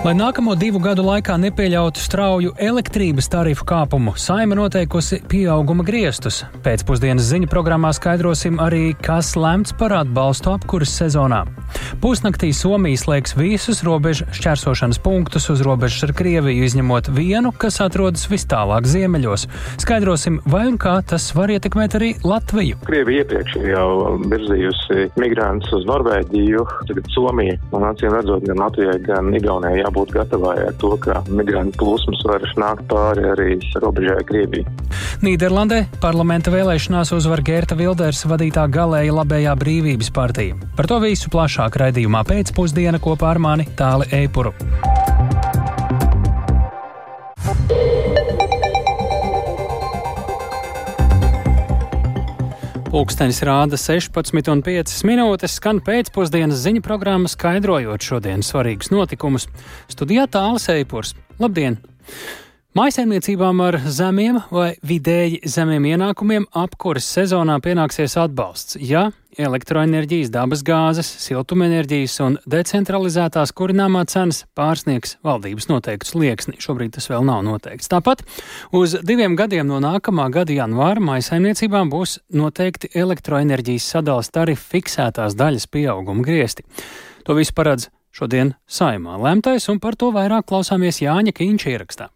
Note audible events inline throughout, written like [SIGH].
Lai nākamo divu gadu laikā nepieļautu strauju elektrības tarifu kāpumu, Saima noteikusi pieauguma griestus. Pēcpusdienas ziņu programmā skaidrosim arī, kas lemts par atbalstu apkuras sezonā. Pusnaktī Somija slēgs visus robežu šķērsošanas punktus uz robežas ar Krieviju, izņemot vienu, kas atrodas vis tālāk ziemeļos. Skaidrosim, vai un kā tas var ietekmēt arī Latviju. Krievija iepriekš ir jau virzījusi migrantus uz Norvēģiju, tagad Somija, un acīm redzot, gan Latvijai, gan Igaunijai jābūt gatavai ar to, ka migrantu plūsmas var nākt pāri arī robežai Krievijai. Nīderlandē parlamenta vēlēšanās uzvar Gerta Vilders vadītā galēja labējā brīvības partija. Par to visu plašāk raidījumā pēcpusdiena kopā ar mani Tāli Eipuru. Pūkstens rāda 16,5 minūtes, skan pēcpusdienas ziņu programma, skaidrojot šodienas svarīgus notikumus. Studijā tālāk Eipurs. Labdien! Maisaimniecībām ar zemiem vai vidēji zemiem ienākumiem apkuras sezonā pienāksies atbalsts, ja elektroenerģijas, dabasgāzes, siltumenerģijas un decentralizētās kurināmā cenas pārsniegs valdības noteiktu slieksni. Šobrīd tas vēl nav noteikts. Tāpat uz diviem gadiem no nākamā gada janvāra maisaimniecībām būs noteikti elektroenerģijas sadalas tarifu fiksētās daļas pieauguma griesti. To visu paredz šodien saimā lemtais, un par to vairāk klausāmies Jāņa Kīņša ierakstā.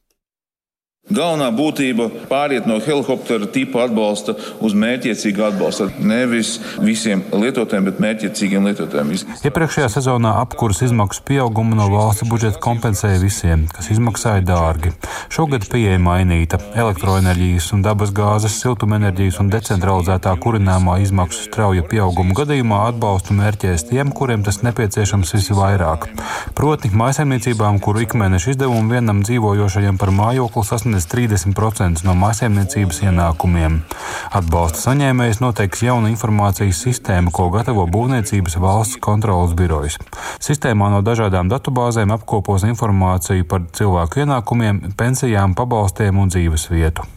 Galvenā būtība - pāriet no helikoptera tipa atbalsta uz mērķiecīgu atbalstu. Nevis visiem lietotājiem, bet mērķiecīgiem lietotājiem. Iepriekšējā sezonā apkuras izmaksu pieaugumu no valsts budžeta kompensēja visiem, kas izmaksāja dārgi. Šogad pieeja mainīta. Elektroenerģijas un dabasgāzes, siltumenerģijas un decentralizētā kurināmā izmaksu strauja pieauguma gadījumā atbalstu mērķēs tiem, kuriem tas nepieciešams visvairāk. Proti, maisaimniecībām, kuru ikmēneša izdevumu vienam dzīvojošajam par mājokli sasniedz sasniedz 30% no mājsaimniecības ienākumiem. Atbalsta saņēmējs noteiks jaunu informācijas sistēmu, ko gatavo Būvniecības valsts kontrolas birojas. Sistēmā no dažādām datubāzēm apkopos informāciju par cilvēku ienākumiem, pensijām, pabalstiem un dzīves vietu.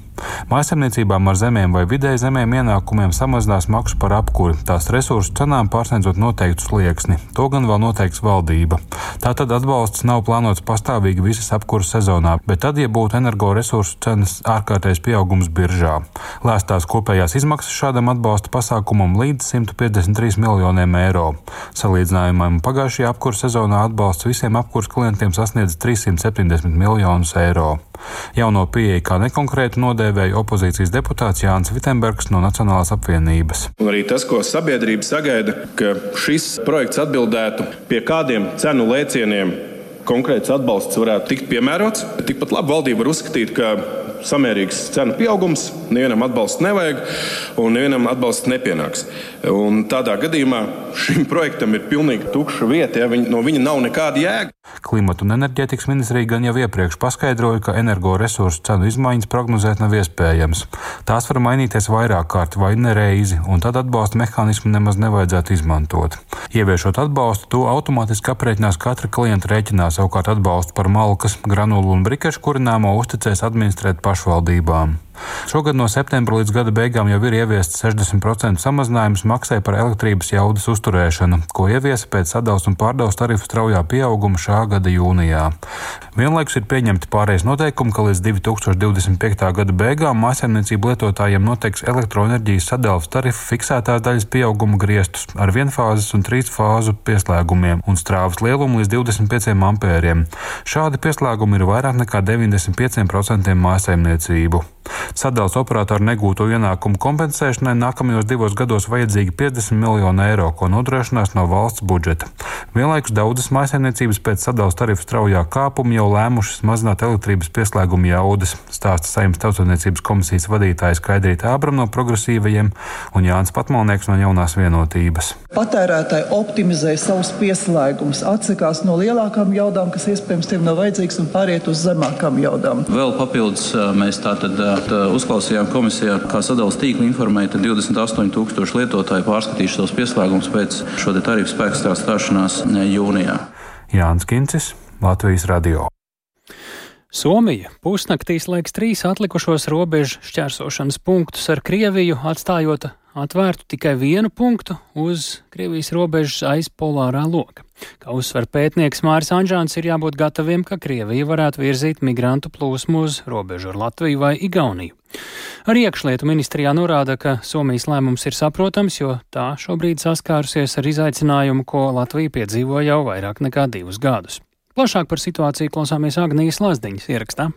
Mājasemniecībām ar zemiem vai vidēji zemiem ienākumiem samazinās maksu par apkuri, tās resursu cenām pārsniedzot noteiktu slieksni. To gan vēl noteiks valdība. Tātad atbalsts nav plānots pastāvīgi visas apkuras sezonā, bet tad, ja būtu energoresursu cenas ārkārtējs pieaugums biržā. Lēstās kopējās izmaksas šādam atbalsta pasākumam līdz 153 miljoniem eiro. Salīdzinājumam pagājušajā apkuras sezonā atbalsts visiem apkuras klientiem sasniedz 370 miljonus eiro. Jauno pieeja kā nekonkrētu nodēvēja opozīcijas deputāts Jānis Vitsenbergs no Nacionālās apvienības. Un arī tas, ko sabiedrība sagaida, ka šis projekts atbildētu pie kādiem cenu lēcieniem konkrēts atbalsts varētu tikt piemērots. Tikpat labi valdība var uzskatīt, ka samērīgs cenu pieaugums, nevienam atbalsts nevajag un nevienam atbalsts nepienāks. Un tādā gadījumā šim projektam ir pilnīgi tukša vieta, ja viņa, no viņa nav nekāda jēga. Klimata un enerģētikas ministrija gan jau iepriekš paskaidroja, ka energoresursu cenu izmaiņas prognozēt nav iespējams. Tās var mainīties vairāk kārt vai nereizi, un tad atbalsta mehānismu nemaz nevajadzētu izmantot. Ieviešot atbalstu, to automātiski aprēķinās katra klienta rēķinā, savukārt atbalstu par malkas, granulu un brikešu kurināmo uzticēs administrēt pašvaldībām. Šogad no septembra līdz gada beigām jau ir ieviests 60% samazinājums maksai par elektrības jaudas uzturēšanu, ko ieviesa pēc sadalas un pārdevas tarifu straujā pieauguma šā gada jūnijā. Vienlaikus ir pieņemti pārējais noteikumi, ka līdz 2025. gada beigām mājsaimniecību lietotājiem noteiks elektroenerģijas sadalas tarifu fiksētās daļas pieauguma griestus ar vienfāzes un trīsfāzu pieslēgumiem un strāvas lielumu līdz 25 ampēriem. Šādi pieslēgumi ir vairāk nekā 95% mājsaimniecību. Sadals operatoru negūto ienākumu kompensēšanai nākamajos divos gados vajadzīgi 50 miljoni eiro, ko nodrošinās no valsts budžeta. Vienlaikus daudzas maisaimniecības pēc sadals tarifu straujā kāpuma jau lēmušas mazināt elektrības pieslēgumu jaudas, stāsta Saimnes tautsāniecības komisijas vadītājs Kaidrīta Ābram no progresīvajiem un Jānis Patmalnieks no jaunās vienotības. Patērētāji optimizē savus pieslēgumus, atsakās no lielākām jaudām, kas iespējams tiem nav vajadzīgas, un pāriet uz zemākām jaudām. Vēl papildus mēs tātad uzklausījām komisijā, kā sadalījuma tīkla informēja, ka 28,000 lietotāji pārskatījuši savus pieslēgumus pēc šo tarifu spēkā stāšanās jūnijā. Jānis Kincis, Latvijas Radio. Somija pusnaktī slēgs trīs atlikušos robežu šķērsošanas punktus ar Krieviju, atstājot atvērtu tikai vienu punktu uz Krievijas robežas aiz polārā loka. Kā uzsver pētnieks Māris Anžāns, ir jābūt gataviem, ka Krievija varētu virzīt migrantu plūsmu uz robežu ar Latviju vai Igauniju. Arī iekšlietu ministrijā norāda, ka Somijas lēmums ir saprotams, jo tā šobrīd saskārusies ar izaicinājumu, ko Latvija piedzīvo jau vairāk nekā divus gadus. Plašāk par situāciju klausāmies Agnijas Lazdiņas ierakstā.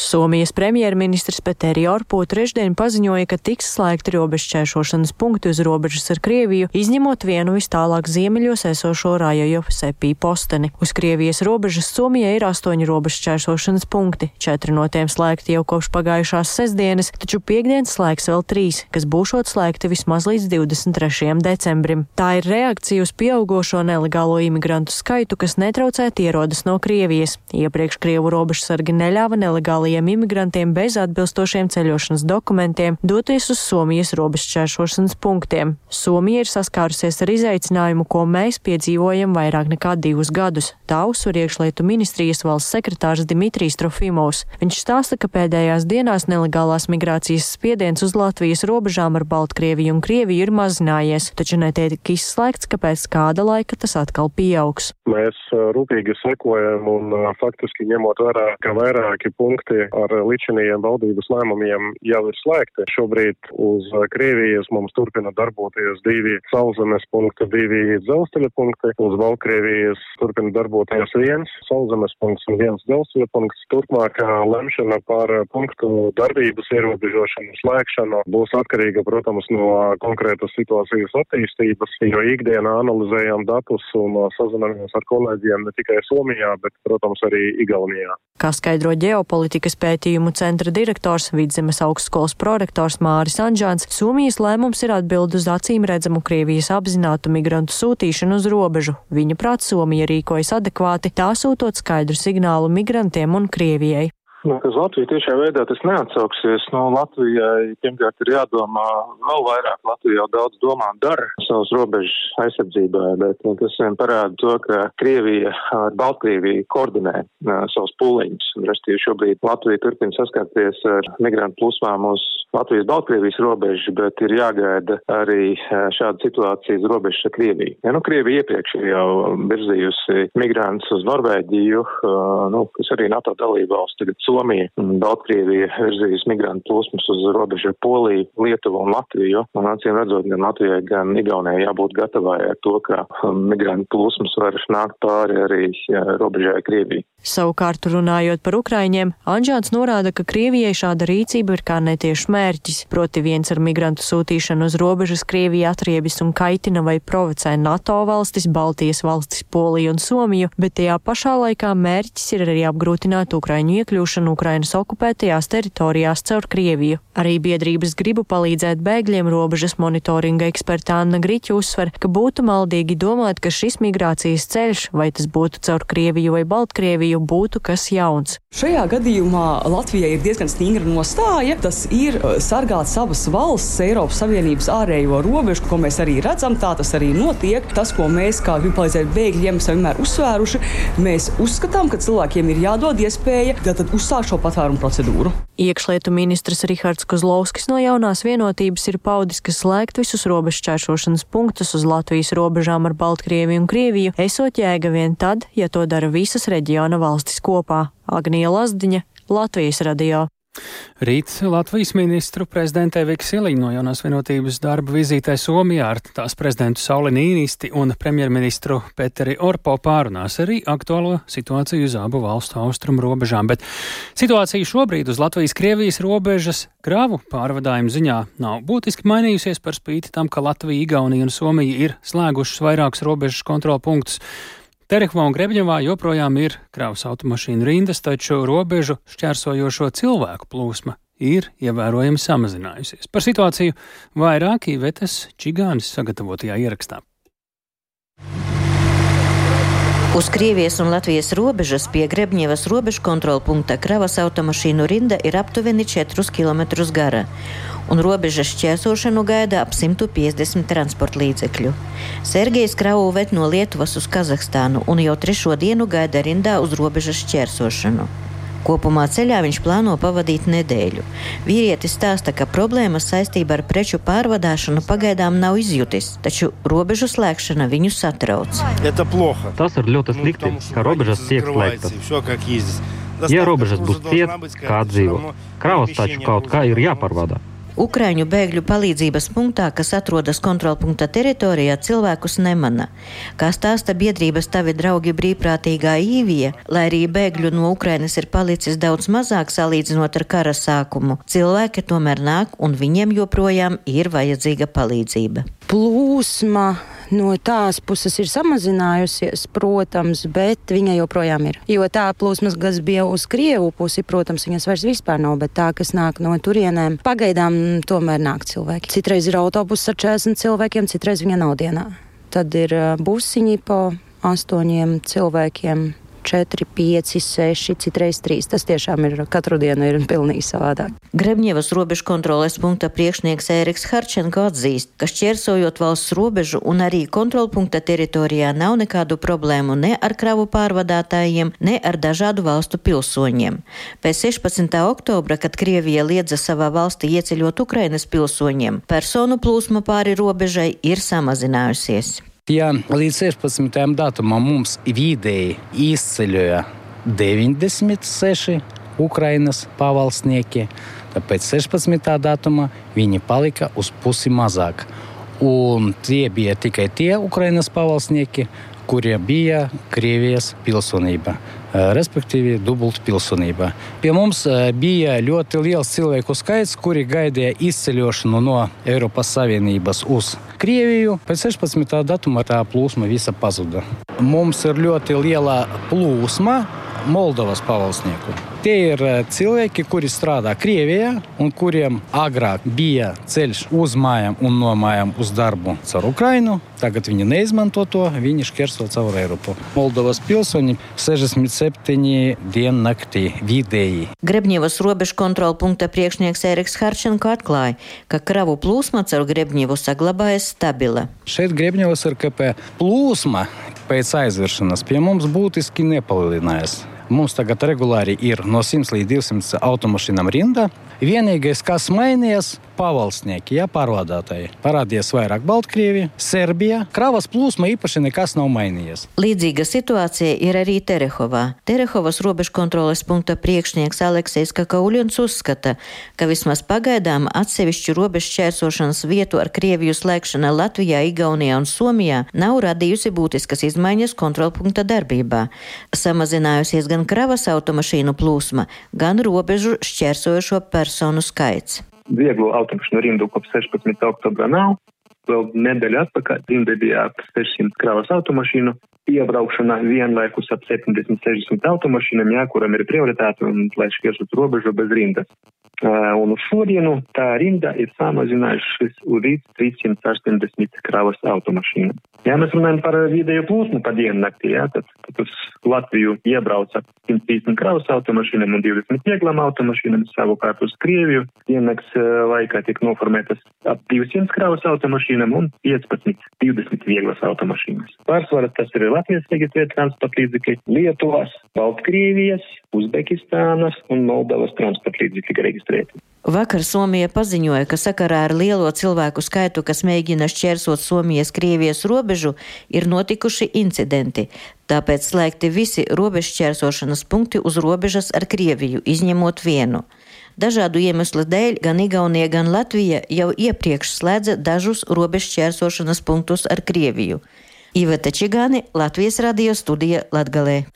Somijas premjerministrs Peteri Orpo trešdien paziņoja, ka tiks slēgti robežšķēršošanas punkti uz robežas ar Krieviju, izņemot vienu vis tālāk ziemeļos esošo Rajojo sepī posteni. Uz Krievijas robežas Somijai ir astoņi robežšķēršošanas punkti, četri no tiem slēgti jau kopš pagājušās sestdienas, taču piekdienas slēgs vēl trīs, kas būšot slēgti vismaz līdz 23. decembrim. Tā ir reakcija uz pieaugošo nelegālo imigrantu skaitu, kas netraucēt ierodas no Krievijas. Iepriekš Krievu robežsargi neļāva nelegāli nelegālajiem imigrantiem bez atbilstošiem ceļošanas dokumentiem doties uz Somijas robežšķēršošanas punktiem. Somija ir saskārusies ar izaicinājumu, ko mēs piedzīvojam vairāk nekā divus gadus. Tā uzsver iekšlietu ministrijas valsts sekretārs Dimitrijs Trofimovs. Viņš stāsta, ka pēdējās dienās nelegālās migrācijas spiediens uz Latvijas robežām ar Baltkrieviju un Krieviju ir mazinājies, taču netiek izslēgts, ka pēc kāda laika tas atkal pieaugs. Mēs rūpīgi sekojam un faktiski ņemot vērā, ka vairāki punkti ar līdzinījiem valdības lēmumiem jau ir slēgti. Šobrīd uz Krievijas mums turpina darboties divi sauszemes punkti, divi dzelzceļa punkti. Uz Baltkrievijas turpina darboties viens sauszemes punkts un viens dzelzceļa punkts. Turpmāk lemšana par punktu darbības ierobežošanu, slēgšanu būs atkarīga, protams, no konkrētas situācijas attīstības, jo ikdienā analizējam datus un sazināmies ar kolēģiem ne tikai Somijā, bet, protams, arī Igaunijā. Kā skaidro ģeopolitikas Politikas pētījumu centra direktors, Vidzemes augstskolas prorektors Māris Anžāns, Somijas lēmums ir atbild uz acīm redzamu Krievijas apzinātu migrantu sūtīšanu uz robežu. Viņa prāt Somija rīkojas adekvāti, tā sūtot skaidru signālu migrantiem un Krievijai. Nu, uz Latviju tiešā veidā tas neatsauksies. Nu, Latvijai pirmkārt ir jādomā vēl vairāk. Latvija jau daudz domā un dara savas robežas aizsardzībā, bet nu, tas vien parāda to, ka Krievija ar Baltkrieviju koordinē uh, savus pūliņus. Restīvi šobrīd Latvija turpina saskarties ar migrantu plūsmām uz Latvijas-Baltkrievijas robežu, bet ir jāgaida arī šāda situācija uz robežas ar Krieviju. Ja, nu, Krievija iepriekš ir jau virzījusi migrantus uz Norvēģiju, uh, nu, kas arī NATO dalībvalsts, tagad Somija un Baltkrievija virzījusi migrantu plūsmas uz robežu ar Poliju, Lietuvu un Latviju. Un acīm redzot, gan Latvijai, gan Igaunijai jābūt gatavai ar to, ka migrantu plūsmas var nākt pāri arī robežai ar Krieviju. Savukārt, runājot par Ukraiņiem, Anžāns norāda, ka Krievijai šāda rīcība ir kā netieši mērķis, proti viens ar migrantu sūtīšanu uz robežas Krievija atriebis un kaitina vai provocē NATO valstis, Baltijas valstis, Poliju un Somiju, bet tajā pašā laikā mērķis ir arī apgrūtināt Ukraiņu iekļūšanu Ukrainas okupētajās teritorijās caur Krieviju. Arī biedrības gribu palīdzēt bēgļiem robežas monitoringa eksperta Anna Griķa uzsver, ka būtu maldīgi domāt, ka šis migrācijas ceļš, vai tas būtu caur Krieviju vai Baltkrieviju, Krieviju būtu kas jauns. Šajā gadījumā Latvijai ir diezgan stingra nostāja. Tas ir uh, sargāt savas valsts, Eiropas Savienības ārējo robežu, ko mēs arī redzam. Tā tas arī notiek. Tas, ko mēs kā gribam palīdzēt bēgļiem, esam vienmēr uzsvēruši. Mēs uzskatām, ka cilvēkiem ir jādod iespēja tad uzsākt šo patvērumu procedūru. Iekšlietu ministrs Rihards Kozlovskis no jaunās vienotības ir paudis, ka slēgt visus robežšķēršošanas punktus uz Latvijas robežām ar Baltkrieviju un Krieviju esot jēga vien tad, ja to dara visas reģiona valstis kopā. Agnija Lazdiņa, Latvijas radio. Rīt Latvijas ministru prezidentē Vika Siliņa no jaunās vienotības darba vizītē Somijā ar tās prezidentu Sauli Nīnisti un premjerministru Peteri Orpo pārunās arī aktuālo situāciju uz abu valstu austrumu robežām, bet situācija šobrīd uz Latvijas-Krievijas robežas kravu pārvadājumu ziņā nav būtiski mainījusies par spīti tam, ka Latvija, Igaunija un Somija ir slēgušas vairākus robežas kontrolpunktus. Terehvā un Grebņevā joprojām ir kravas automašīnu rindas, taču robežu šķērsojošo cilvēku plūsma ir ievērojami samazinājusies. Par situāciju vairāk Ivetes Čigānis sagatavotajā ierakstā. Uz Krievijas un Latvijas robežas pie Grebņevas robežu kontrola punkta kravas automašīnu rinda ir aptuveni 4 km gara un robežas šķērsošanu gaida ap 150 transporta līdzekļu. Sergejs kravu ved no Lietuvas uz Kazahstānu un jau trešo dienu gaida rindā uz robežas šķērsošanu. Kopumā ceļā viņš plāno pavadīt nedēļu. Vīrietis stāsta, ka problēmas saistībā ar preču pārvadāšanu pagaidām nav izjutis, taču robežu slēgšana viņu satrauc. Tas ir ļoti slikti, ka robežas tiek slēgtas. Ja robežas būs cietas, kā dzīvo, kravas taču kaut kā ir jāpārvada. Ukraiņu bēgļu palīdzības punktā, kas atrodas kontrolpunkta teritorijā, cilvēkus nemana. Kā stāsta biedrības tavi draugi brīvprātīgā īvija, lai arī bēgļu no Ukrainas ir palicis daudz mazāk salīdzinot ar kara sākumu, cilvēki tomēr nāk un viņiem joprojām ir vajadzīga palīdzība. Plūsma no tās puses ir samazinājusies, protams, bet viņa joprojām ir. Jo tā plūsmas, kas bija uz Krievu pusi, protams, viņas vairs vispār nav, bet tā, kas nāk no turienēm, pagaidām tomēr nāk cilvēki. Citreiz ir autobus ar 40 cilvēkiem, citreiz viņa nav dienā. Tad ir busiņi pa astoņiem cilvēkiem. 4, 5, 6, citreiz 3. Tas tiešām ir katru dienu ir pilnīgi savādāk. Grebņevas robežu kontroles punkta priekšnieks Ēriks Harčenko atzīst, ka šķērsojot valsts robežu un arī kontrolpunkta teritorijā nav nekādu problēmu ne ar kravu pārvadātājiem, ne ar dažādu valstu pilsoņiem. Pēc 16. oktobra, kad Krievija liedza savā valstī ieceļot Ukrainas pilsoņiem, personu plūsma pāri robežai ir samazinājusies. Ja līdz 16. datumam mums vidēji izceļoja 96 Ukrainas pavalsnieki, tad pēc 16. datuma viņi palika uz pusi mazāk. Un tie bija tikai tie Ukrainas pavalsnieki, kuriem bija Krievijas pilsonība respektīvi dubulta pilsonība. Pie mums bija ļoti liels cilvēku skaits, kuri gaidīja izceļošanu no Eiropas Savienības uz Krieviju. Pēc 16. datuma tā plūsma visa pazuda. Mums ir ļoti liela plūsma Moldovas pavalsnieku. Tie ir cilvēki, kuri strādā Krievijā un kuriem agrāk bija ceļš uz mājām un no mājām uz darbu caur Ukrainu. Tagad viņi neizmanto to, viņi šķērso caur Eiropu. Moldovas pilsoņi 67 dienu naktī vidēji. Grebņevas robežu kontrola punkta priekšnieks Eriks Harčenko atklāja, ka kravu plūsma caur Grebņevu saglabājas stabila. Šeit Grebņevas ir KP plūsma pēc aizvēršanas pie mums būtiski nepalielinājās. Mums tagad regulāri ir no 100 līdz 200 automašīnām rinda. Vienīgais, kas mainījās, pavalsnieki, ja pārvadātāji. Parādījās vairāk Baltkrievija, Serbija. Kravas plūsma īpaši nekas nav mainījies. Līdzīga situācija ir arī Terehovā. Terehovas robežu kontroles punkta priekšnieks Aleksejs Kakauļons uzskata, ka vismaz pagaidām atsevišķu robežu šķērsošanas vietu ar Krieviju slēgšana Latvijā, Igaunijā un Somijā nav radījusi būtiskas izmaiņas kontrolpunkta darbībā. Samazinājusies gan kravas automašīnu plūsma, gan robežu šķērsojošo personu skaits. Vieglu automašīnu rindu kopš 16. oktobra nav. Vēl nedēļa atpakaļ rinda bija ap 600 kravas automašīnu. Iebraukšana vienlaikus ap 70-60 automašīnām, jā, kuram ir prioritāte un lai šķirsot robežu bez rindas. Un uz šodienu tā rinda ir samazinājušas līdz 380 kravas automašīnām. Ja mēs runājam par vidēju plūsmu pa dienu naktī, jā, tad, tad uz Latviju iebrauca 150 kravas automašīnām un 20 vieglām automašīnām, savukārt uz Krieviju diennakts laikā tiek noformētas ap 200 kravas automašīnām un 15-20 vieglas automašīnas. Pārsvarā tas ir Latvijas reģistrēta transporta līdzekļi, Lietuvas, Baltkrievijas, Uzbekistānas un Moldovas transporta līdzekļi reģistrēti. Vakar Somija paziņoja, ka sakarā ar lielo cilvēku skaitu, kas mēģina šķērsot Somijas-Krievijas robežu, ir notikuši incidenti. Tāpēc slēgti visi robežšķērsošanas punkti uz robežas ar Krieviju, izņemot vienu. Dažādu iemeslu dēļ gan Igaunija, gan Latvija jau iepriekš slēdza dažus robežšķērsošanas punktus ar Krieviju. Iveta Čigāni, Latvijas radio studija Latgalē.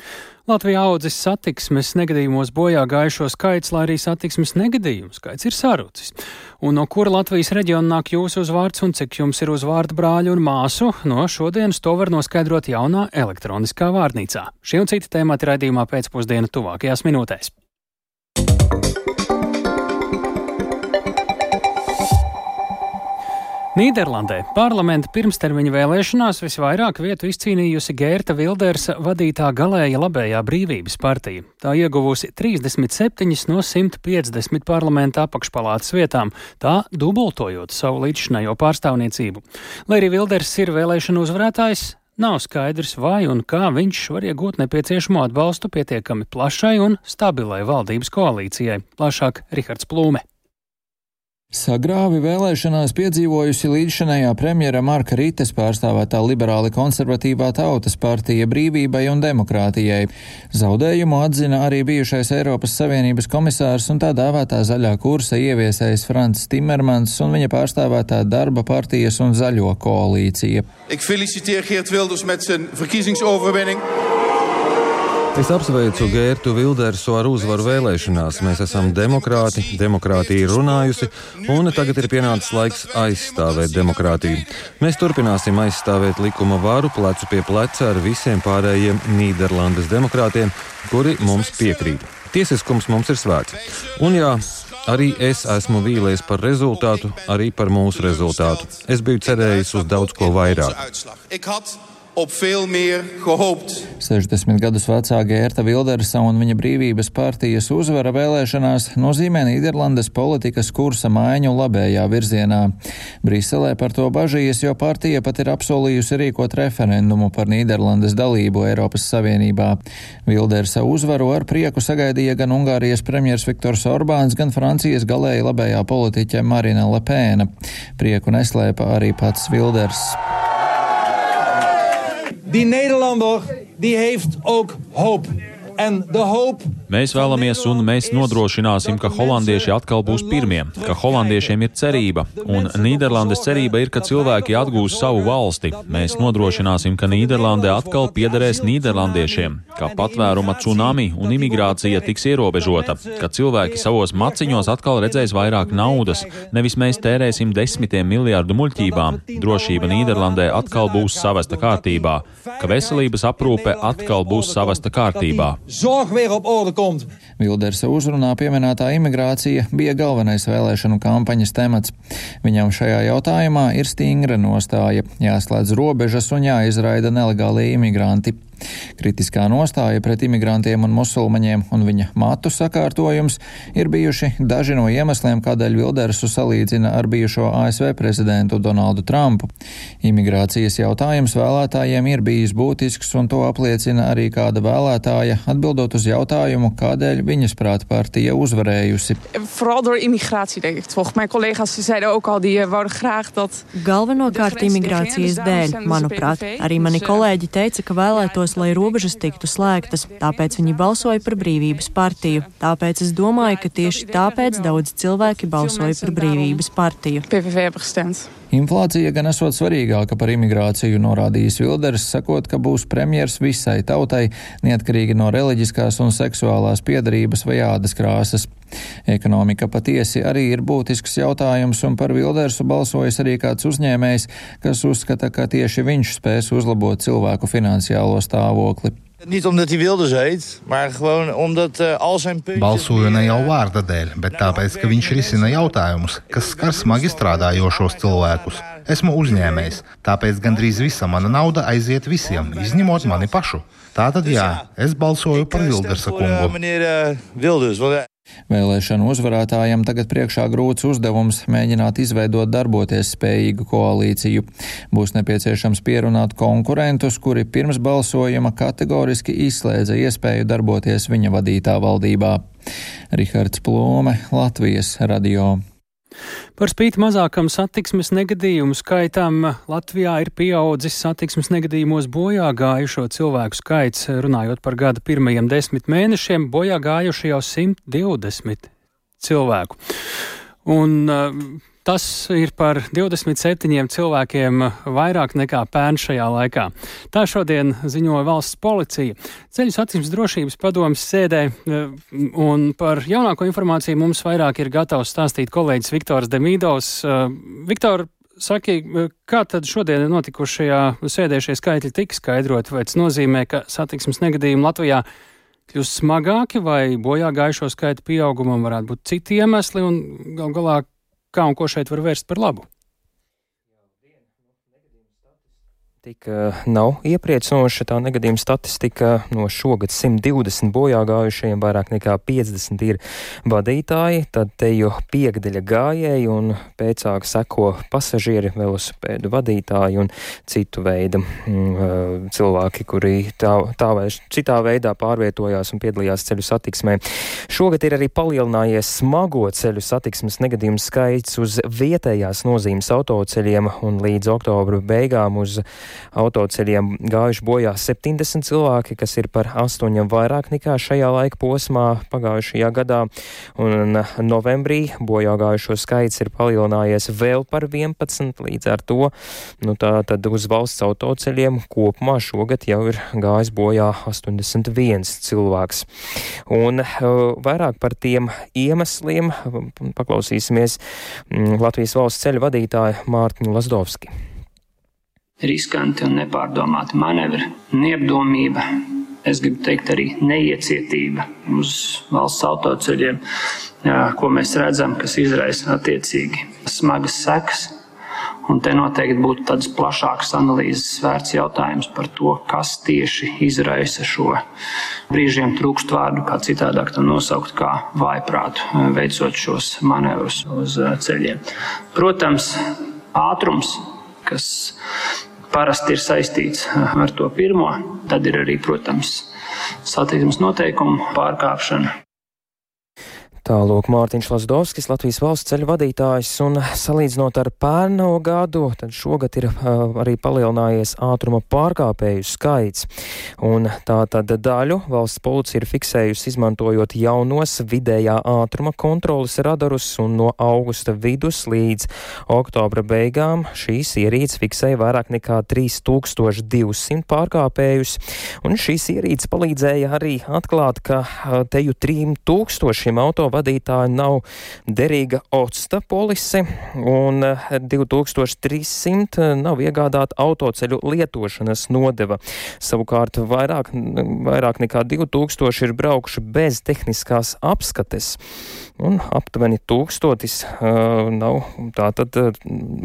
Latvijā audzis satiksmes negadījumos bojā gājušo skaits, lai arī satiksmes negadījumu skaits ir sarucis. Un no kura Latvijas reģiona nāk jūsu uzvārds un cik jums ir uzvārdu brāļu un māsu, no šodienas to var noskaidrot jaunā elektroniskā vārnīcā. Šie un citi temati raidījumā pēcpusdienu tuvākajās minūtēs. Nīderlandē parlamenta pirmstermiņa vēlēšanās visvairāk vietu izcīnījusi Gērta Vildersa vadītā galēja labējā brīvības partija. Tā ieguvusi 37 no 150 parlamenta apakšpalātas vietām, tā dubultojot savu līdzšinējo pārstāvniecību. Lai arī Vilders ir vēlēšanu uzvarētājs, nav skaidrs, vai un kā viņš var iegūt nepieciešamo atbalstu pietiekami plašai un stabilai valdības koalīcijai. Plašāk Rihards Plūme. Sagrāvi vēlēšanās piedzīvojusi līdzšanējā premjera Marka Rītes pārstāvētā liberāli konservatīvā tautas partija brīvībai un demokrātijai. Zaudējumu atzina arī bijušais Eiropas Savienības komisārs un tā dēvētā zaļā kursa ieviesējs Frants Timermans un viņa pārstāvētā darba partijas un zaļo koalīcija. Ik feliciteer Geert Wilders met zijn verkiezingsoverwinning. Es apsveicu Gērtu Vildersu ar uzvaru vēlēšanās. Mēs esam demokrāti, demokrātija ir runājusi, un tagad ir pienācis laiks aizstāvēt demokrātiju. Mēs turpināsim aizstāvēt likuma varu plecu pie pleca ar visiem pārējiem Nīderlandes demokrātiem, kuri mums piekrīt. Tiesiskums mums ir svēts. Un jā, Arī es esmu vīlies par rezultātu, arī par mūsu rezultātu. Es biju cerējis uz daudz ko vairāk op veel meer gehoopt. 60 gadus vecā Gērta Vildersa un viņa brīvības partijas uzvara vēlēšanās nozīmē Nīderlandes politikas kursa maiņu labējā virzienā. Briselē par to bažījies, jo partija pat ir apsolījusi rīkot referendumu par Nīderlandes dalību Eiropas Savienībā. Vildersa uzvaru ar prieku sagaidīja gan Ungārijas premjers Viktors Orbāns, gan Francijas galēji labējā politiķe Marina Lepēna. Prieku neslēpa arī pats Vilders. Die Nederlander die heeft ook hoop. Mēs vēlamies un mēs nodrošināsim, ka holandieši atkal būs pirmie, ka holandiešiem ir cerība. Un Nīderlandes cerība ir, ka cilvēki atgūs savu valsti. Mēs nodrošināsim, ka Nīderlandē atkal piederēs Nīderlandiešiem, ka patvēruma tsunami un imigrācija tiks ierobežota, ka cilvēki savos maciņos atkal redzēs vairāk naudas, nevis mēs tērēsim desmitiem miljardu muļķībām. Drošība Nīderlandē atkal būs savesta kārtībā, ka veselības aprūpe atkal būs savesta kārtībā. Zorg weer op orde komt. Vildersa uzrunā pieminētā imigrācija bija galvenais vēlēšanu kampaņas temats. Viņam šajā jautājumā ir stingra nostāja - jāslēdz robežas un jāizraida nelegālie imigranti. Kritiskā nostāja pret imigrantiem un musulmaņiem un viņa matu sakārtojums ir bijuši daži no iemesliem, kādēļ Vildersu salīdzina ar bijušo ASV prezidentu Donaldu Trumpu. Imigrācijas jautājums vēlētājiem ir bijis būtisks, un to apliecina arī kāda vēlētāja atbildot uz jautājumu, kādēļ viņas prāt partija uzvarējusi. Galvenokārt imigrācijas dēļ, manuprāt, arī mani kolēģi teica, ka vēlētos vēlētos, lai robežas tiktu slēgtas, tāpēc viņi balsoja par brīvības partiju. Tāpēc es domāju, ka tieši tāpēc daudz cilvēki balsoja par brīvības partiju. Inflācija gan esot svarīgāka par imigrāciju, norādījis Vilders, sakot, ka būs premjers visai tautai, neatkarīgi no reliģiskās un seksuālās piedarības vai ādas krāsas. Ekonomika patiesi arī ir būtisks jautājums, un par Vildersu balsojas arī kāds uzņēmējs, kas uzskata, ka tieši viņš spēs uzlabot cilvēku finansiālo stāvokli. Niet omdat hij Wilders heet, maar gewoon omdat uh, al zijn punten. Balsoju ne jau vārda dēļ, bet tāpēc, ka viņš risina jautājumus, kas skar smagi strādājošos cilvēkus. Esmu uzņēmējs, tāpēc gandrīz visa mana nauda aiziet visiem, izņemot mani pašu. Tātad jā, es balsoju par Vildersa kungu. Vēlēšanu uzvarētājam tagad priekšā grūts uzdevums mēģināt izveidot darboties spējīgu koalīciju. Būs nepieciešams pierunāt konkurentus, kuri pirms balsojuma kategoriski izslēdza iespēju darboties viņa vadītā valdībā. Rihards Plome, Latvijas radio. Par spīti mazākam satiksmes negadījumu skaitam Latvijā ir pieaudzis satiksmes negadījumos bojā gājušo cilvēku skaits. Runājot par gada pirmajiem desmit mēnešiem, bojā gājuši jau 120 cilvēku. Un, uh, Tas ir par 27 cilvēkiem vairāk nekā pērn šajā laikā. Tā šodien ziņoja valsts policija. Ceļu satiksmes drošības padomas sēdē, eh, un par jaunāko informāciju mums vairāk ir gatavs stāstīt kolēģis Viktors Demīdovs. Eh, Viktor, saki, kā tad šodien notikušajā sēdē šie skaitļi tika skaidroti? Vai tas nozīmē, ka satiksmes negadījumi Latvijā kļūst smagāki vai bojā gājušo skaitu pieaugumam varētu būt citi iemesli un gal galā kā un ko šeit var vērst par labu? Tik nav iepriecinoša tā negadījuma statistika. No šogad 120 bojā gājušajiem vairāk nekā 50 ir vadītāji, tad te jau piekdeļa gājēji un pēcāk seko pasažieri, velosipēdu vadītāji un citu veidu mm, cilvēki, kuri tā, tā vai citā veidā pārvietojās un piedalījās ceļu satiksmē. Šogad ir arī palielinājies smago ceļu satiksmes negadījumu skaits uz vietējās nozīmes autoceļiem un līdz oktobra beigām uz autoceļiem gājuši bojā 70 cilvēki, kas ir par astoņiem vairāk nekā šajā laika posmā pagājušajā gadā. Un novembrī bojā gājušo skaits ir palielinājies vēl par 11, līdz ar to nu, tā, tad uz valsts autoceļiem kopumā šogad jau ir gājis bojā 81 cilvēks. Un uh, vairāk par tiem iemesliem paklausīsimies mm, Latvijas valsts ceļu vadītāju Mārtiņu Lasdovski riskanti un nepārdomāti manevri, neapdomība, es gribu teikt, arī neiecietība uz valsts autoceļiem, ko mēs redzam, kas izraisa attiecīgi smagas sekas. Un te noteikti būtu tāds plašāks analīzes vērts jautājums par to, kas tieši izraisa šo brīžiem trūkst vārdu, kā citādāk to nosaukt, kā vājprātu, veicot šos manevrus uz ceļiem. Protams, ātrums, kas parasti ir saistīts ar to pirmo. Tad ir arī, protams, satiksmes noteikumu pārkāpšana. Tālūk Mārtiņš Lasdovskis, Latvijas valsts ceļu vadītājs, un salīdzinot ar pērno gadu, tad šogad ir uh, arī palielinājies ātruma pārkāpēju skaits. Un tā tad daļu valsts policija ir fiksējusi izmantojot jaunos vidējā ātruma kontrolas radarus, un no augusta vidus līdz oktobra beigām šīs ierīces fiksēja vairāk nekā 3200 pārkāpējus, un šīs ierīces palīdzēja arī atklāt, ka teju 3000 auto vadītāju nav derīga octa polise un 2300 eh, nav iegādāta autoceļu lietošanas nodeva. Savukārt vairāk, vairāk nekā 2000 ir braukuši bez tehniskās apskates un aptuveni tūkstotis uh, nav, tātad uh,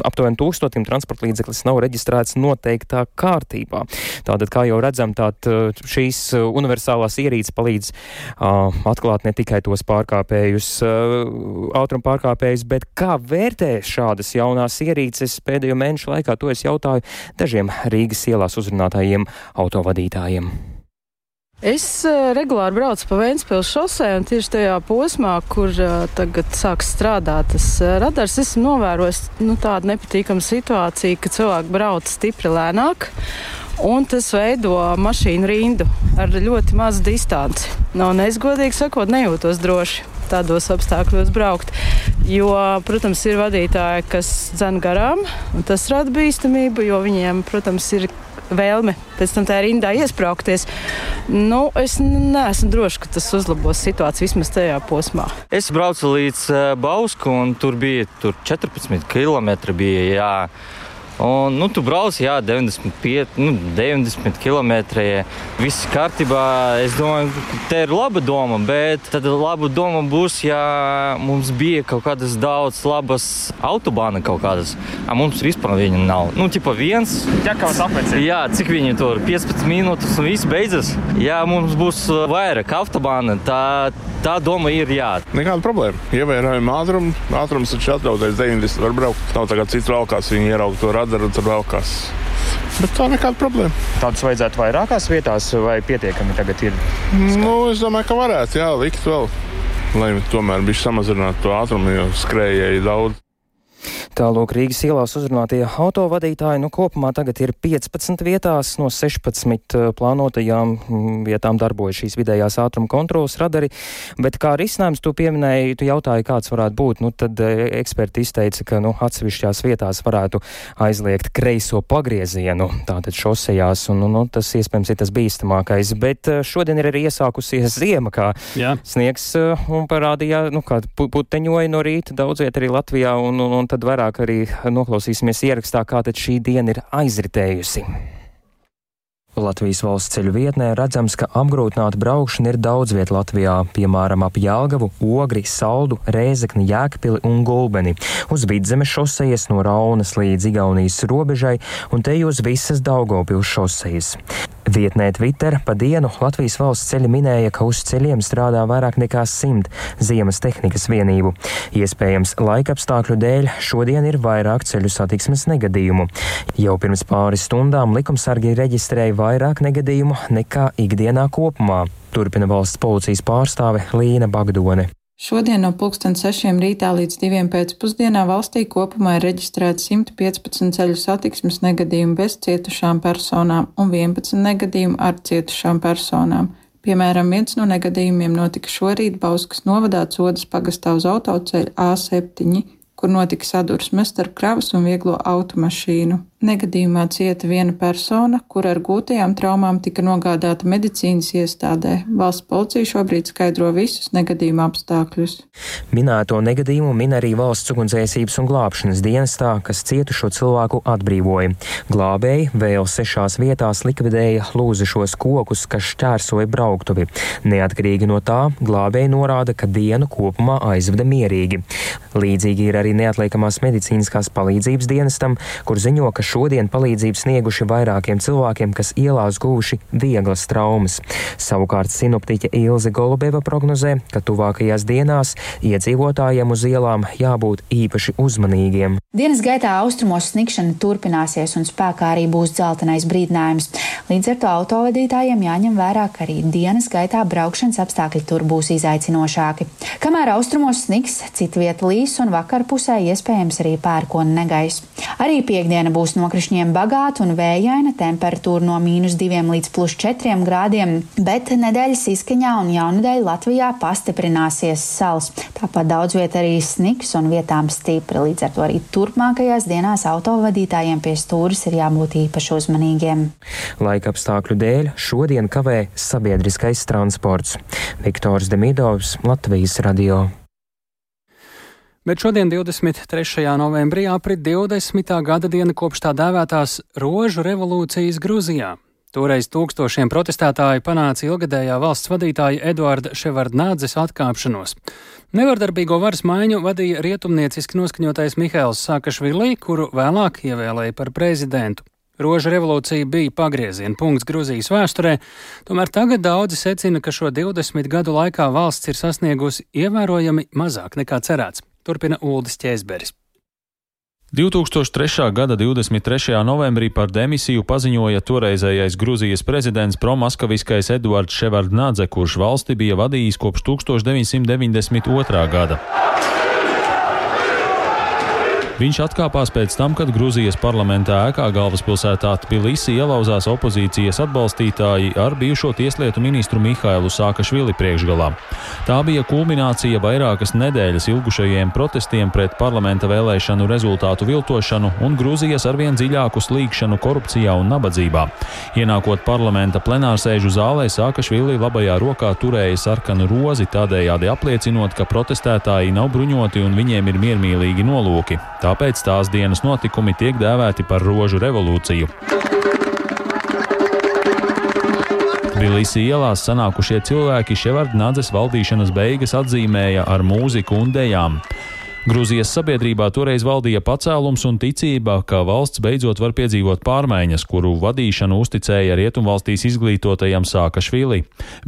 aptuveni tūkstotim transporta līdzeklis nav reģistrēts noteiktā kārtībā. Tātad, kā jau redzam, tātad šīs universālās ierīces palīdz uh, atklāt ne tikai tos pārkāpējus, uh, ātruma pārkāpējus, bet kā vērtē šādas jaunās ierīces pēdējo mēnešu laikā, to es jautāju dažiem Rīgas ielās uzrunātājiem autovadītājiem. Es uh, regulāri braucu pa Vēncpils šosē, un tieši tajā posmā, kur uh, tagad sāks strādāt tas uh, radars, esmu novērojis nu, tādu nepatīkamu situāciju, ka cilvēki brauc stipri lēnāk. Un tas veido mašīnu rindu ar ļoti mazu distanci. Nu, un es godīgi sakot, nejūtos droši tādos apstākļos braukt. Jo, protams, ir vadītāji, kas dzen garām, un tas rada bīstamību, jo viņiem, protams, ir vēlme pēc tam tā rindā iesprāgties. Nu, es neesmu drošs, ka tas uzlabos situāciju vismaz tajā posmā. Es braucu līdz uh, Bausku, un tur bija tur 14 km. Bija, jā. Un, nu, tu brauc, jā, 95, nu, 90 km. Viss kārtībā. Es domāju, te ir laba doma, bet tad laba doma būs, ja mums bija kaut kādas daudz labas autobāna kaut kādas. A mums vispār viņa nav. Nu, tipa viens. Ķekavas apvecē. Jā, cik viņi tur 15 minūtes un viss beidzas. Ja mums būs vairāk autobāna, tā, tā doma ir jā. Nekāda problēma. Ievērojam ātrumu. Ātrums taču atļautais 90 var braukt. Nav tā kā cits valkās, viņi ierauga to radu jādara un tur vēl kas. Bet tā nekāda problēma. Tādus vajadzētu vairākās vietās, vai pietiekami tagad ir? Nu, es domāju, ka varētu, jā, likt vēl. Lai tomēr bija samazinātu to ātrumu, jo skrējēji daudz. Tālūk Rīgas ielās uzrunātie autovadītāji nu kopumā tagad ir 15 vietās no 16 eh, plānotajām mm, vietām darbojas šīs vidējās ātruma kontrolas radari, bet kā risinājums tu pieminēji, tu jautāji, kāds varētu būt, nu tad eh, eksperti izteica, ka nu atsevišķās vietās varētu aizliegt kreiso pagriezienu, tātad šosejās, un nu, nu, tas iespējams ir tas bīstamākais, bet eh, šodien ir arī iesākusies ziema, kā Jā. sniegs un parādīja, nu kā puteņoja no rīta daudz viet arī Latvijā, un, un, un tad vairāk arī noklausīsimies ierakstā, kā tad šī diena ir aizritējusi. Latvijas valsts ceļu vietnē redzams, ka apgrūtināta braukšana ir daudz viet Latvijā, piemēram, ap Jālgavu, Ogri, Saldu, Rēzekni, Jēkpili un Gulbeni, uz Vidzemes šosejas no Raunas līdz Igaunijas robežai un te uz visas Daugopils šosejas. Vietnē Twitter pa dienu Latvijas valsts ceļi minēja, ka uz ceļiem strādā vairāk nekā simt ziemas tehnikas vienību. Iespējams, laikapstākļu dēļ šodien ir vairāk ceļu satiksmes negadījumu. Jau pirms pāris stundām likumsargi reģistrēja vairāk negadījumu nekā ikdienā kopumā. Turpina valsts policijas pārstāve Līna Bagdone. Šodien no 6 rītā līdz 2 pēcpusdienā valstī kopumā ir reģistrēti 115 ceļu satiksmes negadījumi bez cietušām personām un 11 negadījumi ar cietušām personām. Piemēram, viens no negadījumiem notika šorīt Bauskas novadā Codas pagastā uz autoceļa A7, kur notika sadursme starp kravas un vieglo automašīnu. Negadījumā cieta viena persona, kur ar gūtajām traumām tika nogādāta medicīnas iestādē. Valsts policija šobrīd skaidro visus negadījuma apstākļus. Minēto negadījumu min arī valsts ugunsdzēsības un glābšanas dienestā, kas cietušo cilvēku atbrīvoja. Glābēji vēl sešās vietās likvidēja lūzušos kokus, kas šķērsoja brauktuvi. Neatkarīgi no tā, glābēji norāda, ka dienu kopumā aizveda mierīgi. Līdzīgi ir arī neatliekamās medicīniskās palīdzības dienestam, kur ziņo, ka šodien palīdzību snieguši vairākiem cilvēkiem, kas ielās guvuši vieglas traumas. Savukārt sinoptiķe Ilze Golubeva prognozē, ka tuvākajās dienās iedzīvotājiem uz ielām jābūt īpaši uzmanīgiem. Dienas gaitā austrumos sniegšana turpināsies un spēkā arī būs dzeltenais brīdinājums. Līdz ar to autovadītājiem jāņem vērā, ka arī dienas gaitā braukšanas apstākļi tur būs izaicinošāki. Kamēr austrumos sniks, citvieta līs un vakar pusē iespējams arī pērkona negais. Arī piekdiena būs nokrišņiem bagāta un vējaina, temperatūra no mīnus 2 līdz plus 4 grādiem, bet nedēļas izskaņā un jaunadēļ Latvijā pastiprināsies sals. Tāpat daudz viet arī sniks un vietām stipri, līdz ar to arī turpmākajās dienās autovadītājiem pie stūris ir jābūt īpaši uzmanīgiem. Laika apstākļu dēļ šodien kavē sabiedriskais transports. Viktors Demidovs, Latvijas radio. Bet šodien, 23. novembrī, aprit 20. gada diena kopš tā dēvētās rožu revolūcijas Grūzijā. Toreiz tūkstošiem protestētāji panāca ilgadējā valsts vadītāja Eduarda Ševardnādzes atkāpšanos. Nevardarbīgo varas maiņu vadīja rietumnieciski noskaņotais Mihails Sakašvili, kuru vēlāk ievēlēja par prezidentu. Roža revolūcija bija pagrieziena punkts Grūzijas vēsturē, tomēr tagad daudzi secina, ka šo 20 gadu laikā valsts ir sasniegusi ievērojami mazāk nekā cerēts. Turpina Uldis Čēzberis. 2003. gada 23. novembrī par demisiju paziņoja toreizējais Grūzijas prezidents promaskaviskais Eduards Ševardnadze, kurš valsti bija vadījis kopš 1992. gada. Viņš atkāpās pēc tam, kad Grūzijas parlamentā ēkā galvaspilsētā Tbilisi ielauzās opozīcijas atbalstītāji ar bijušo tieslietu ministru Mihailu Sākašvili priekšgalā. Tā bija kulminācija vairākas nedēļas ilgušajiem protestiem pret parlamenta vēlēšanu rezultātu viltošanu un Grūzijas arvien dziļāku slīkšanu korupcijā un nabadzībā. Ienākot parlamenta plenārsēžu zālē, Sākašvili labajā rokā turēja sarkanu rozi, tādējādi apliecinot, ka protestētāji nav bruņoti un viņiem ir miermīlīgi nolūki. Tā tāpēc tās dienas notikumi tiek dēvēti par rožu revolūciju. Tbilisī ielās sanākušie cilvēki Ševardnadzes valdīšanas beigas atzīmēja ar mūziku un dejām. Grūzijas sabiedrībā toreiz valdīja pacēlums un ticība, ka valsts beidzot var piedzīvot pārmaiņas, kuru vadīšanu uzticēja rietumvalstīs izglītotajam Sākašvili.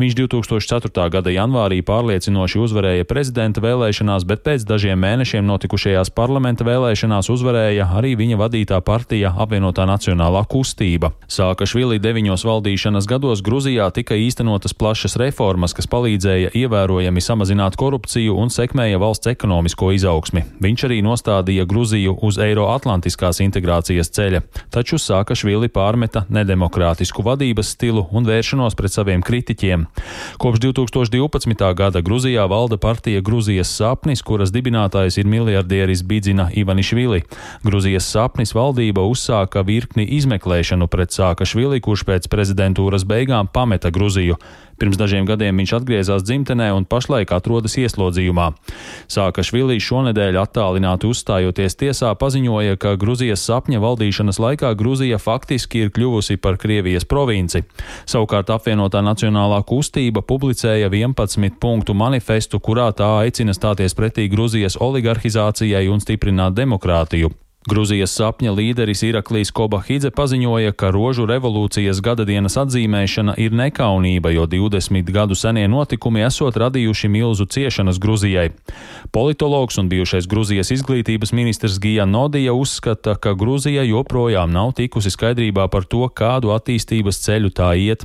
Viņš 2004. gada janvārī pārliecinoši uzvarēja prezidenta vēlēšanās, bet pēc dažiem mēnešiem notikušajās parlamenta vēlēšanās uzvarēja arī viņa vadītā partija apvienotā nacionālā kustība. Sākašvili deviņos valdīšanas gados Grūzijā tika īstenotas plašas reformas, kas palīdzēja ievērojami samazināt korupciju un sekmēja valsts ekonomisko izaugsmu izaugsmi. Viņš arī nostādīja Gruziju uz Eiroatlantiskās integrācijas ceļa, taču Sākašvili pārmeta nedemokrātisku vadības stilu un vēršanos pret saviem kritiķiem. Kopš 2012. gada Gruzijā valda partija Gruzijas sapnis, kuras dibinātājs ir miljardieris Bidzina Ivanišvili. Gruzijas sapnis valdība uzsāka virkni izmeklēšanu pret Sākašvili, kurš pēc prezidentūras beigām pameta Gruziju. Pirms dažiem gadiem viņš atgriezās dzimtenē un pašlaik atrodas ieslodzījumā. Sākašvili šonedēļ attālināti uzstājoties tiesā paziņoja, ka Gruzijas sapņa valdīšanas laikā Gruzija faktiski ir kļuvusi par Krievijas provinci. Savukārt apvienotā nacionālā kustība publicēja 11 punktu manifestu, kurā tā aicina stāties pretī Gruzijas oligarhizācijai un stiprināt demokrātiju. Gruzijas sapņa līderis Iraklīs Kobahidze paziņoja, ka rožu revolūcijas gadadienas atzīmēšana ir nekaunība, jo 20 gadu senie notikumi esot radījuši milzu ciešanas Gruzijai. Politologs un bijušais Gruzijas izglītības ministrs Gija Nodija uzskata, ka Gruzija joprojām nav tikusi skaidrībā par to, kādu attīstības ceļu tā iet.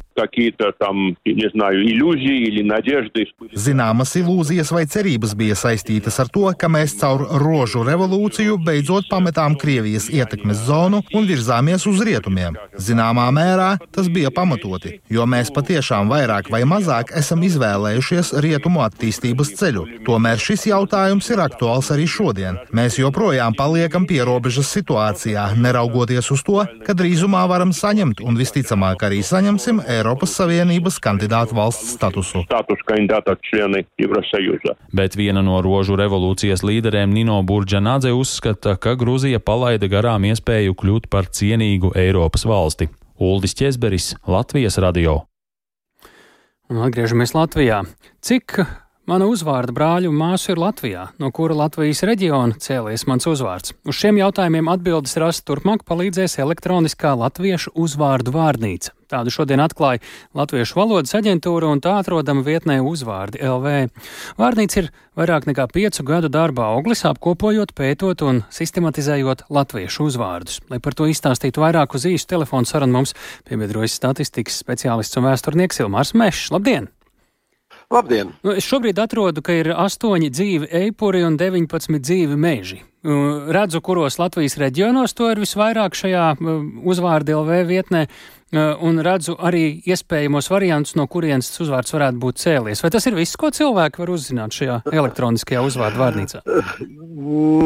Zināmas ilūzijas vai cerības bija saistītas ar to, ka mēs caur rožu revolūciju beidzot pametām atstājām Krievijas ietekmes zonu un virzāmies uz rietumiem. Zināmā mērā tas bija pamatoti, jo mēs patiešām vairāk vai mazāk esam izvēlējušies rietumu attīstības ceļu. Tomēr šis jautājums ir aktuāls arī šodien. Mēs joprojām paliekam pierobežas situācijā, neraugoties uz to, ka drīzumā varam saņemt un visticamāk arī saņemsim Eiropas Savienības kandidātu valsts statusu. Bet viena no rožu revolūcijas līderiem Nino Burģanādze uzskata, ka Grūzija Krievija palaida garām iespēju kļūt par cienīgu Eiropas valsti. Uldis Česberis, Latvijas radio. Un atgriežamies Latvijā. Cik Mana uzvārda brāļu un māsu ir Latvijā, no kura Latvijas reģiona cēlies mans uzvārds. Uz šiem jautājumiem atbildes rast turpmāk palīdzēs elektroniskā latviešu uzvārdu vārnīca. Tādu šodien atklāja Latviešu valodas aģentūra un tā atrodama vietnē uzvārdi LV. Vārnīca ir vairāk nekā piecu gadu darba auglis, apkopojot, pētot un sistematizējot latviešu uzvārdus. Lai par to izstāstītu vairāk uz īstu telefonu sarunu mums piebiedrojas statistikas speciālists un vēsturnieks Ilmārs Mešs. Labdien! Labdien! Nu, es šobrīd atrodu, ka ir astoņi dzīvi eipuri un 19 dzīvi meži. Redzu, kuros Latvijas reģionos to ir visvairāk šajā uzvārdu LV vietnē, un redzu arī iespējamos variantus, no kurienes tas uzvārds varētu būt cēlies. Vai tas ir viss, ko cilvēki var uzzināt šajā elektroniskajā uzvārdu vārnīcā?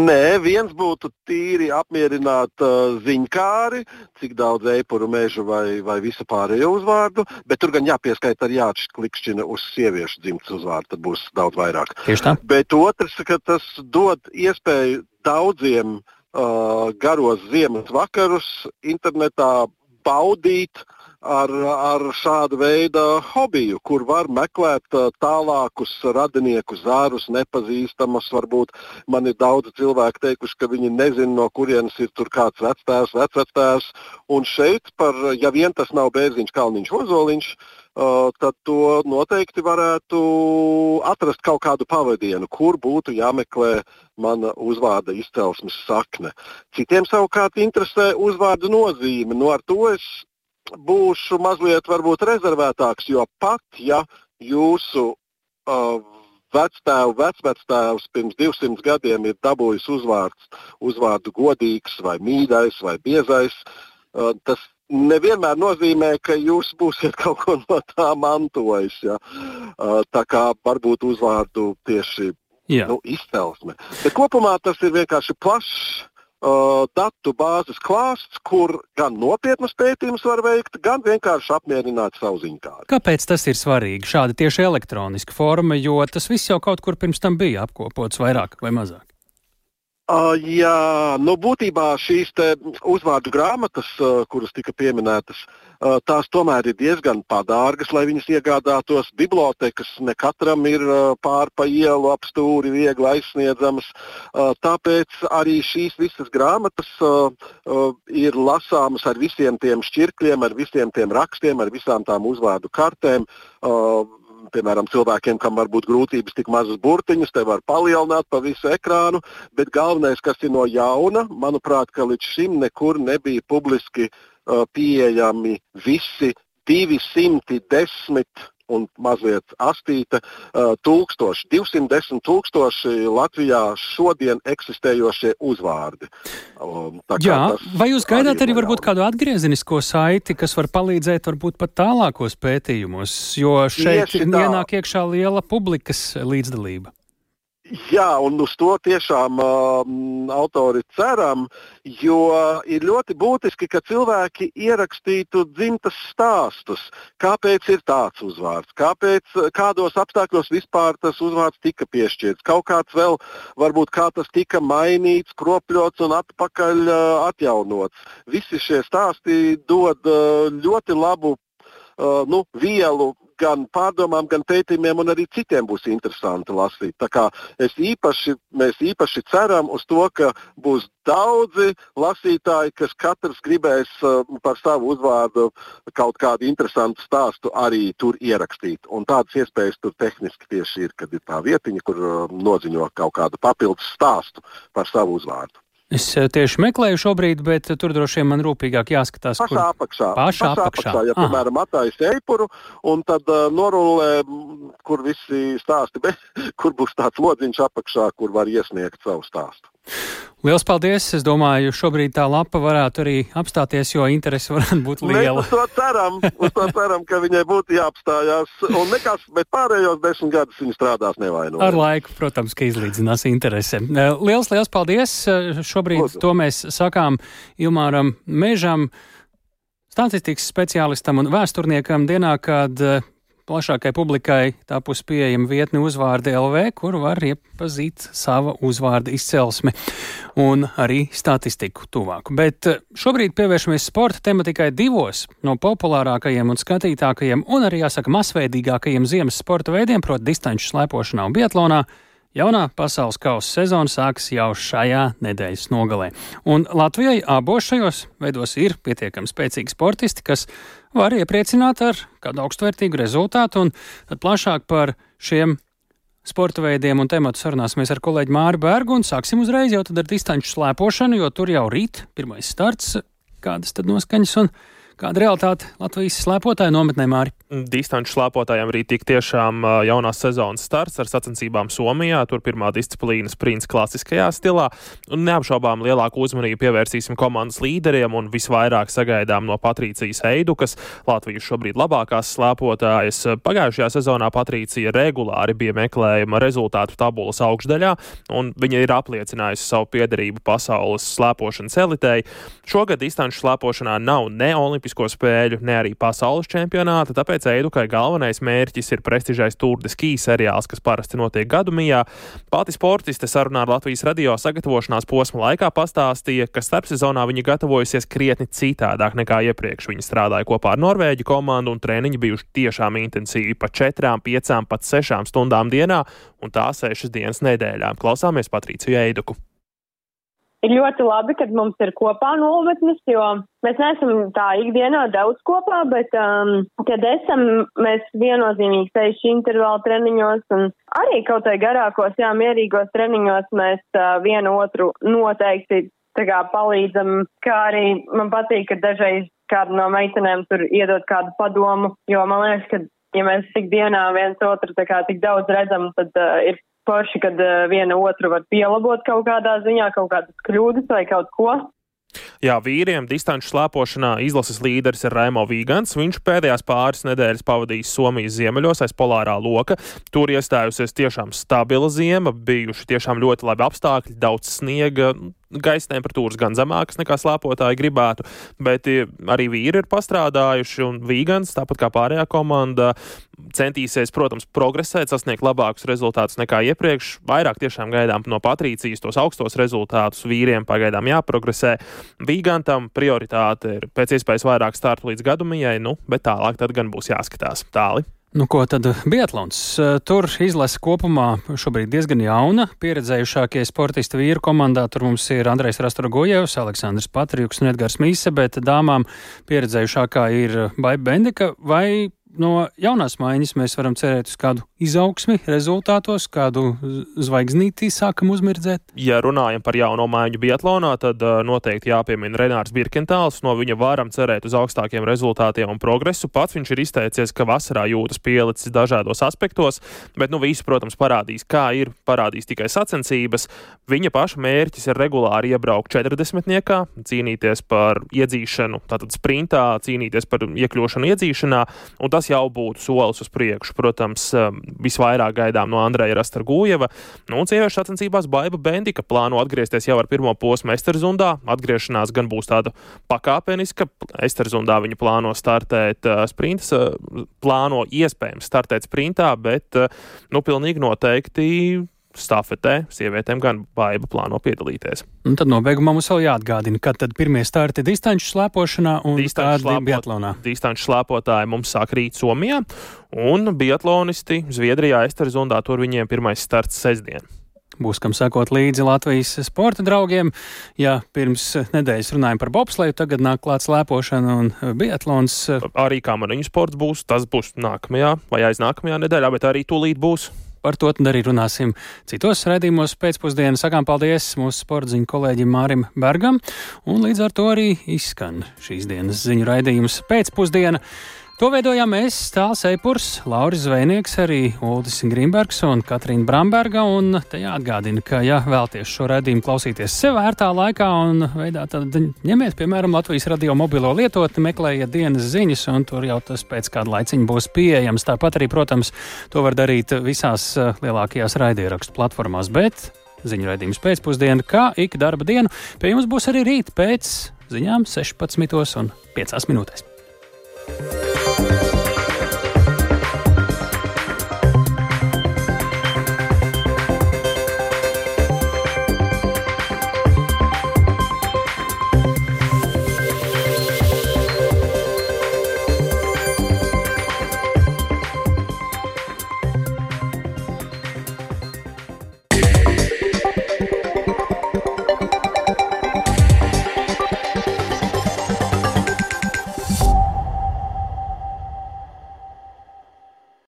Nē, viens būtu tīri apmierināt uh, ziņkāri, cik daudz eipuru meža vai, vai visu pārējo uzvārdu, bet tur gan jāpieskaita arī jāklikšķina uz sieviešu dzimtas uzvārdu, tad būs daudz vairāk. Tieši tā. Bet otrs, ka tas dod iespēju daudziem uh, garos ziemas vakarus internetā baudīt ar, ar šādu veidu hobiju, kur var meklēt tālākus radinieku zārus, nepazīstamus. Varbūt man ir daudz cilvēku teikuši, ka viņi nezina, no kurienes ir tur kāds vectēvs, vecvectēvs. Un šeit, par, ja vien tas nav Bērziņš, Kalniņš, Ozoliņš, Uh, tad to noteikti varētu atrast kaut kādu pavadienu, kur būtu jāmeklē mana uzvārda izcelsmes sakne. Citiem savukārt interesē uzvārda nozīme. Nu, ar to es būšu mazliet varbūt rezervētāks, jo pat ja jūsu uh, vectēvu vecvectēvs pirms 200 gadiem ir dabūjis uzvārds, uzvārdu godīgs vai mīļais vai biezais, uh, tas nevienmēr nozīmē, ka jūs būsiet [LAUGHS] kaut ko no tā mantojis. Ja? Tā kā varbūt uzvārdu tieši nu, izcelsme. Bet kopumā tas ir vienkārši plašs uh, datu bāzes klāsts, kur gan nopietnas pētījumus var veikt, gan vienkārši apmierināt savu ziņkāri. Kāpēc tas ir svarīgi? Šāda tieši elektroniska forma, jo tas viss jau kaut kur pirms tam bija apkopots vairāk vai mazāk. Uh, jā, nu, būtībā šīs uzvārdu grāmatas, uh, kuras tika pieminētas, uh, tās tomēr ir diezgan padārgas, lai viņas iegādātos. Bibliotekas ne katram ir uh, pāri pa ielu ap stūri viegli aizsniedzamas. Tāpēc arī šīs visas grāmatas ir lasāmas ar visiem tiem šķirkļiem, ar visiem tiem rakstiem, ar visām tām uzvārdu kartēm. Uh, piemēram, cilvēkiem, kam var būt grūtības tik mazus burtiņus, te var palielināt pa visu ekrānu, bet galvenais, kas ir no jauna, manuprāt, ka līdz šim nekur nebija publiski uh, pieejami visi 210 un mazliet astīta uh, tūkstoši, 210 tūkstoši Latvijā šodien eksistējošie uzvārdi. Um, Jā, vai jūs gaidāt arī, arī varbūt kādu atgriezenisko saiti, kas var palīdzēt varbūt pat tālākos pētījumos, jo šeit ienāk iekšā liela publikas līdzdalība? Jā, un uz to tiešām uh, autori ceram, jo ir ļoti būtiski, ka cilvēki ierakstītu dzimtas stāstus. Kāpēc ir tāds uzvārds, kāpēc, kādos apstākļos vispār tas uzvārds tika piešķirts, kaut kāds vēl, varbūt kā tas tika mainīts, kropļots un atpakaļ uh, atjaunots. Visi šie stāsti dod uh, ļoti labu uh, nu, vielu gan pārdomām, gan pētījumiem, un arī citiem būs interesanti lasīt. Tā kā īpaši, mēs īpaši ceram uz to, ka būs daudzi lasītāji, kas katrs gribēs uh, par savu uzvārdu kaut kādu interesantu stāstu arī tur ierakstīt. Un tādas iespējas tur tehniski tieši ir, kad ir tā vietiņa, kur uh, noziņo kaut kādu papildus stāstu par savu uzvārdu. Es eh, tieši meklēju šobrīd, bet eh, tur droši vien man rūpīgāk jāskatās. Pašā kur... apakšā. Pašā, pašā apakšā. apakšā. Ja, piemēram, atājas eipuru, un tad uh, norulē, kur visi stāsti, [LAUGHS] bet kur būs tāds lodziņš apakšā, kur var iesniegt savu stāstu. Lielas paldies! Es domāju, šobrīd tā lapa varētu arī apstāties, jo interese varētu būt liela. Mēs uz to ceram, uz to ceram ka viņai būtu jāapstājās. Un nekas, bet pārējos desmit gadus viņa strādās nevainojami. Ar laiku, protams, ka izlīdzinās interese. Eh, liels, liels paldies! Eh, šobrīd Lūdzu. to mēs sakām Ilmāram Mežam. Statistikas speciālistam un vēsturniekam dienā, kad eh, plašākai publikai tapusi pieejama vietne uzvārdi LV, kur var iepazīt sava uzvārda izcelsmi un arī statistiku tuvāk. Bet eh, šobrīd pievēršamies sporta tematikai divos no populārākajiem un skatītākajiem un arī, jāsaka, masveidīgākajiem ziemas sporta veidiem, proti, distanču slēpošanā un biatlonā. Jaunā pasaules kausa sezona sāksies jau šajā nedēļas nogalē. Un Latvijai abos šajos veidos ir pietiekami spēcīgi sportisti, kas var iepriecināt ar kādu augstvērtīgu rezultātu. Un plašāk par šiem sporta veidiem un tematu sarunāsimies ar kolēģi Māri Bērgu un sāksim uzreiz jau ar distanču slēpošanu, jo tur jau rīt pirmais starts, kādas tad noskaņas un Kāda realitāte Latvijas slēpotāju nometnē Māri? Distanču slēpotājiem arī tik tiešām jaunās sezonas starts ar sacensībām Somijā. Tur pirmā disciplīna sprints klasiskajā stilā. Un neapšaubām lielāku uzmanību pievērsīsim komandas līderiem un visvairāk sagaidām no Patricijas Eidu, kas Latvijas šobrīd labākās slēpotājas. Pagājušajā sezonā Patricija regulāri bija meklējama rezultātu tabulas augšdaļā, un viņa ir apliecinājusi savu piederību pasaules slēpošanas elitei. Šogad distanču slēpošanā nav ne olimpiskā Olimpisko spēļu, ne arī pasaules čempionāta, tāpēc Eidukai galvenais mērķis ir prestižais Tour de Ski seriāls, kas parasti notiek gadu mijā. Pati sportiste sarunā ar Latvijas radio sagatavošanās posma laikā pastāstīja, ka starpsezonā viņa gatavojusies krietni citādāk nekā iepriekš. Viņa strādāja kopā ar Norvēģu komandu un treniņi bijuši tiešām intensīvi pa četrām, piecām, pat sešām stundām dienā un tā sešas dienas nedēļā. Klausāmies Patriciju Eiduku ir ļoti labi, kad mums ir kopā nometnes, jo mēs neesam tā ikdienā daudz kopā, bet, um, kad esam, mēs viennozīmīgi sevišķi intervālu treniņos un arī kaut vai garākos, jā, mierīgos treniņos mēs uh, vienu otru noteikti tā kā palīdzam, kā arī man patīk, ka dažreiz kāda no meitenēm tur iedod kādu padomu, jo man liekas, ka ja mēs tik dienā viens otru tā kā tik daudz redzam, tad uh, ir forši, kad uh, viena otru var pielabot kaut kādā ziņā, kaut kādas kļūdas vai kaut ko. Jā, vīriem distanču slēpošanā izlases līderis ir Raimo Vīgants. Viņš pēdējās pāris nedēļas pavadījis Somijas ziemeļos aiz polārā loka. Tur iestājusies tiešām stabila ziema, bijuši tiešām ļoti labi apstākļi, daudz sniega, gaisa temperatūras gan zemākas nekā slēpotāji gribētu, bet arī vīri ir pastrādājuši un vīgans, tāpat kā pārējā komanda, centīsies, protams, progresēt, sasniegt labākus rezultātus nekā iepriekš. Vairāk tiešām gaidām no Patrīcijas tos augstos rezultātus, vīriem pagaidām jāprogresē. Vīgantam prioritāte ir pēc iespējas vairāk startu līdz gadumijai, nu, bet tālāk tad gan būs jāskatās tāli. Nu, ko tad Biatlons? Tur izlase kopumā šobrīd diezgan jauna. Pieredzējušākie sportisti vīru komandā tur mums ir Andrejs Rastorgojevs, Aleksandrs Patriuks un Edgars Mīse, bet dāmām pieredzējušākā ir Baiba Bendika vai no jaunās maiņas mēs varam cerēt uz kādu izaugsmi, rezultātos, kādu zvaigznītī sākam uzmirdzēt? Ja runājam par jauno maiņu biatlonā, tad uh, noteikti jāpiemina Renārs Birkentāls. No viņa varam cerēt uz augstākiem rezultātiem un progresu. Pats viņš ir izteicies, ka vasarā jūtas pielicis dažādos aspektos, bet nu visu, protams, parādīs, kā ir, parādīs tikai sacensības. Viņa paša mērķis ir regulāri iebraukt 40. niekā, cīnīties par iedzīšanu, tātad sprintā, cīnīties par iekļūšanu iedzīšanā, un tas tas jau būtu solis uz priekšu. Protams, visvairāk gaidām no Andreja Rastargujeva. Nu, un sieviešu sacensībās Baiba Bendika plāno atgriezties jau ar pirmo posmu Esterzundā. Atgriešanās gan būs tāda pakāpeniska. Esterzundā viņa plāno startēt uh, sprintas, uh, plāno iespējams startēt sprintā, bet uh, nu, pilnīgi noteikti stafetē sievietēm gan baiva plāno piedalīties. Un tad nobeigumā mums vēl jāatgādina, kad tad pirmie starti distanču slēpošanā un distanču slēpot, biatlonā. Distanču slēpotāji mums sāk rīt Somijā, un biatlonisti Zviedrijā Esterzundā tur viņiem pirmais starts sestdien. Būs kam sekot līdzi Latvijas sporta draugiem. Ja pirms nedēļas runājām par bobsleju, tagad nāk klāts slēpošana un biatlons. Arī kā maniņu sports būs, tas būs nākamajā vai aiznākamajā nedēļā, bet arī tūlīt būs Par to arī runāsim citos raidījumos pēcpusdienā. Sakām paldies mūsu sportziņu kolēģim Mārim Bergam, un līdz ar to arī izskan šīs dienas ziņu raidījums pēcpusdienā. To veidojām mēs, Stāls Eipurs, Lauris Zvejnieks, arī Uldis Grimbergs un Katrīna Bramberga. Un te jāatgādina, ka, ja vēlties šo redzējumu klausīties sev vērtā laikā un veidā, tad ņemiet, piemēram, Latvijas radio mobilo lietotni, meklējiet dienas ziņas, un tur jau tas pēc kāda laiciņa būs pieejams. Tāpat arī, protams, to var darīt visās eh, lielākajās raidierakstu platformās. Bet ziņu raidījums pēcpusdienā, kā ik darba dienu, pie jums būs arī rīt pēc ziņām 16 un 5 minūtēs.